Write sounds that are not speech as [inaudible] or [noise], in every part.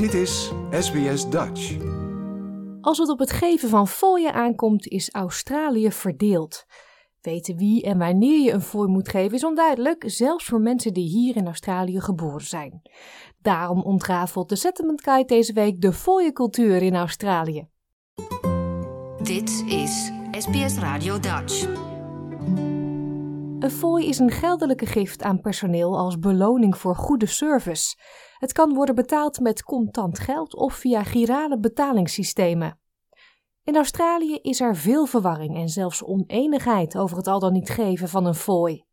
Dit is SBS Dutch. Als het op het geven van fooien aankomt, is Australië verdeeld. Weten wie en wanneer je een fooi moet geven is onduidelijk, zelfs voor mensen die hier in Australië geboren zijn. Daarom ontrafelt de Settlement Guide deze week de fooiencultuur in Australië. Dit is SBS Radio Dutch. Een fooi is een geldelijke gift aan personeel als beloning voor goede service. Het kan worden betaald met contant geld of via girale betalingssystemen. In Australië is er veel verwarring en zelfs oneenigheid over het al dan niet geven van een fooi.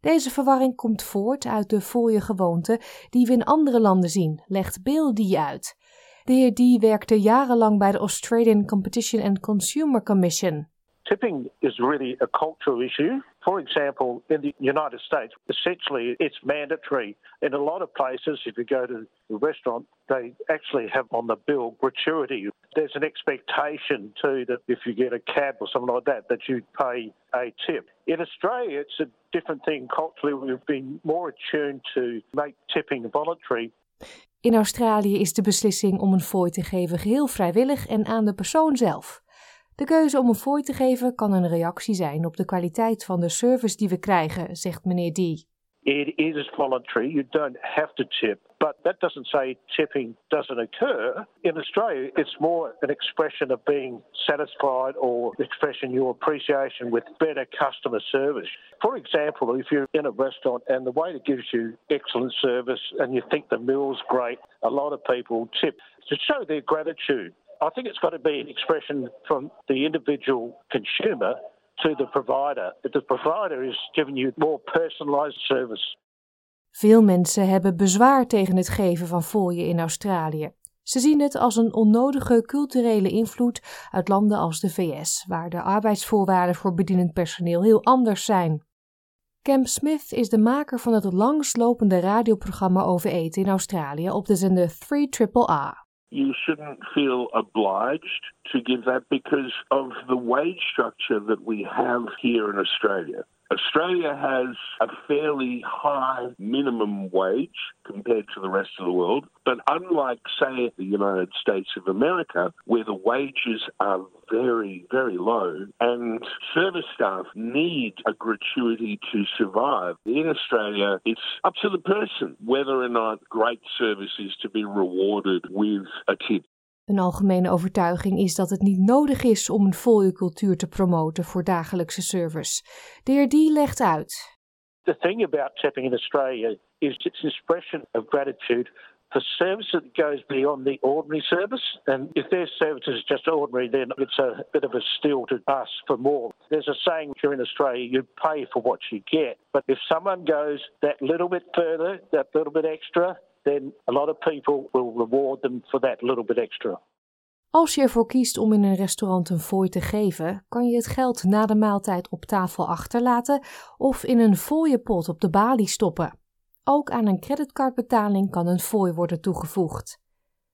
Deze verwarring komt voort uit de fooiengewoonte die we in andere landen zien, legt Bill die uit. De heer Die werkte jarenlang bij de Australian Competition and Consumer Commission. Tipping is really a cultural issue. For example, in the United States, essentially it's mandatory. In a lot of places, if you go to a restaurant, they actually have on the bill gratuity. There's an expectation too that if you get a cab or something like that, that you pay a tip. In Australia, it's a different thing. Culturally, we've been more attuned to make tipping voluntary. In Australië is de beslissing om een fooi te geven geheel vrijwillig en aan de persoon zelf. De keuze om een fooi te geven kan een reactie zijn op de kwaliteit van de service die we krijgen, zegt meneer D. It is voluntary. You don't have to tip. But that doesn't say tipping doesn't occur. In Australia, it's more an expression of being satisfied or expressing your appreciation with better customer service. For example, if you're in a restaurant and the waiter gives you excellent service and you think the meal's great, a lot of people tip to show their gratitude. I think it's got to be an expression from the individual consumer to the provider. But the provider is giving you more personalised service. Veel mensen hebben bezwaar tegen het geven van fooien in Australië. Ze zien het als een onnodige culturele invloed uit landen als de VS, waar de arbeidsvoorwaarden voor bedienend personeel heel anders zijn. Cam Smith is de maker van het langslopende radioprogramma over eten in Australië op de zender 3RRR. You shouldn't feel obliged to give that because of the wage structure that we have here in Australia. Australia has a fairly high minimum wage compared to the rest of the world, but unlike, say, the United States of America, where the wages are very, very low and service staff need a gratuity to survive, in Australia, it's up to the person whether or not great service is to be rewarded with a tip. Een algemene overtuiging is dat het niet nodig is om een fooiencultuur te promoten voor dagelijkse service. De heer Die legt uit. The thing about tipping in Australia is its expression of gratitude for service that goes beyond the ordinary service. And if their service is just ordinary, then it's a bit of a steal to ask for more. There's a saying here in Australia, you pay for what you get. But if someone goes that little bit further, that little bit extra, then a lot of people will reward them for that little bit extra. Als je ervoor kiest om in een restaurant een fooi te geven, kan je het geld na de maaltijd op tafel achterlaten of in een fooienpot op de balie stoppen. Ook aan een creditcardbetaling kan een fooi worden toegevoegd.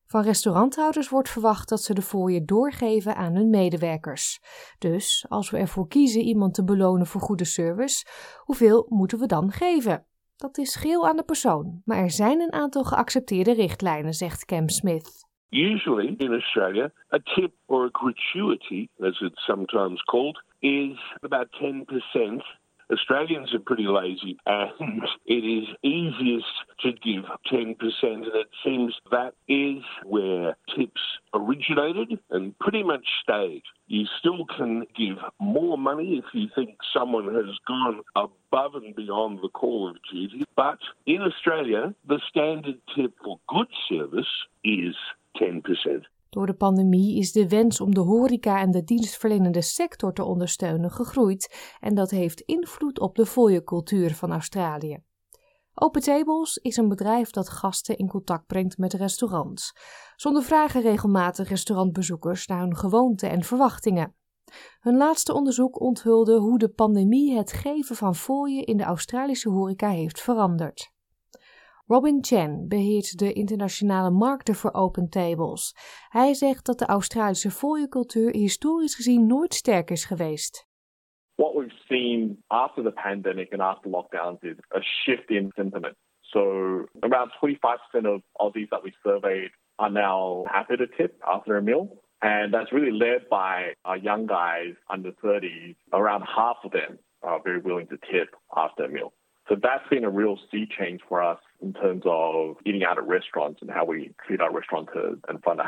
Van restauranthouders wordt verwacht dat ze de fooien doorgeven aan hun medewerkers. Dus als we ervoor kiezen iemand te belonen voor goede service, hoeveel moeten we dan geven? Dat is geheel aan de persoon, maar er zijn een aantal geaccepteerde richtlijnen, zegt Cam Smith. Usually in Australia, a tip or a gratuity, as it's sometimes called, is about 10%. Australians are pretty lazy [laughs] and it is easiest to give 10%, and it seems that is where tips originated and pretty much stayed. You still can give more money if you think someone has gone above and beyond the call of duty, but in Australia, the standard tip for good service is 10%. Door de pandemie is de wens om de horeca en de dienstverlenende sector te ondersteunen gegroeid en dat heeft invloed op de fooiencultuur van Australië. Open Tables is een bedrijf dat gasten in contact brengt met restaurants. Zonder vragen regelmatig restaurantbezoekers naar hun gewoonten en verwachtingen. Hun laatste onderzoek onthulde hoe de pandemie het geven van fooien in de Australische horeca heeft veranderd. Robin Chen beheert de internationale markten voor Open Tables. Hij zegt dat de Australische fooiencultuur historisch gezien nooit sterk is geweest. What we've seen after the pandemic and after lockdowns is a shift in sentiment. So around 25% of Aussies that we surveyed are now happy to tip after a meal. And that's really led by our young guys under 30s. Around half of them are very willing to tip after a meal. So that's been a real sea change for us in terms of eating out restaurants and how we treat our restaurateurs and front.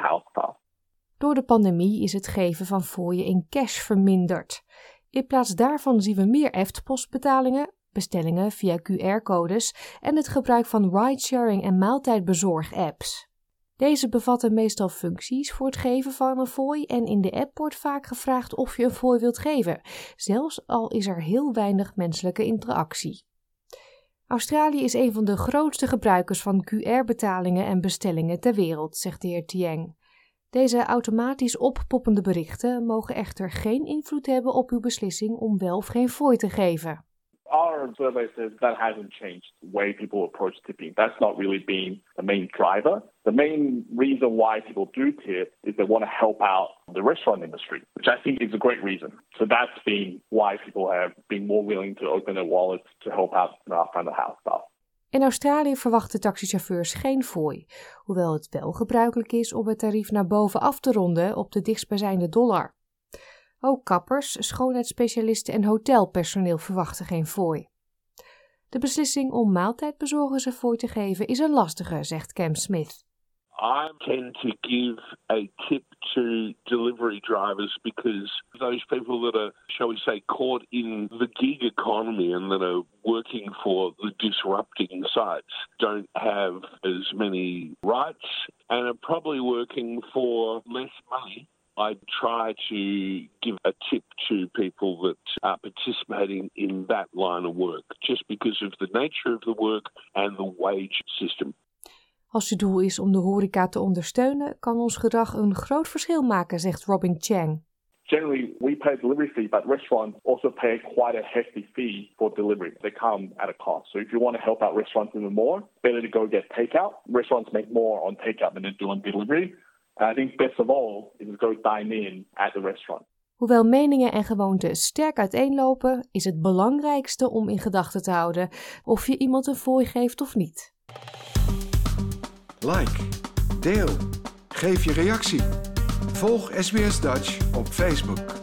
Door de pandemie is het geven van fooien in cash verminderd. In plaats daarvan zien we meer EFT-postbetalingen, bestellingen via QR-codes en het gebruik van ridesharing en maaltijdbezorg-apps. Deze bevatten meestal functies voor het geven van een fooi en in de app wordt vaak gevraagd of je een fooi wilt geven, zelfs al is er heel weinig menselijke interactie. Australië is een van de grootste gebruikers van QR-betalingen en bestellingen ter wereld, zegt de heer Tieng. Deze automatisch oppoppende berichten mogen echter geen invloed hebben op uw beslissing om wel of geen fooi te geven. Our survey says that hasn't changed the way people approach tipping. That's not really been the main driver. The main reason why people do tip is they want to help out the restaurant industry, which I think is a great reason. So that's been why people have been more willing to open their wallets to help out our front of house staff. In Australië verwachten taxichauffeurs geen fooi, hoewel het wel gebruikelijk is om het tarief naar boven af te ronden op de dichtstbijzijnde dollar. Ook kappers, schoonheidsspecialisten en hotelpersoneel verwachten geen fooi. De beslissing om maaltijdbezorgers een fooi te geven is een lastige, zegt Cam Smith. I tend to give a tip to delivery drivers because those people that are, shall we say, caught in the gig economy and that are working for the disrupting sites don't have as many rights and are probably working for less money I try to give a tip to people that are participating in that line of work, just because of the nature of the work and the wage system. Als je doel is om de horeca te ondersteunen, kan ons gedrag een groot verschil maken, zegt Robin Chang. Generally, we pay delivery fee, but restaurants also pay quite a hefty fee for delivery. They come at a cost. So if you want to help out restaurants even more, better to go get takeout. Restaurants make more on takeout than they do on delivery. I think best of all is go dine in at the restaurant. Hoewel meningen en gewoonten sterk uiteenlopen, is het belangrijkste om in gedachten te houden of je iemand een fooi geeft of niet. Like, deel, geef je reactie. Volg SBS Dutch op Facebook.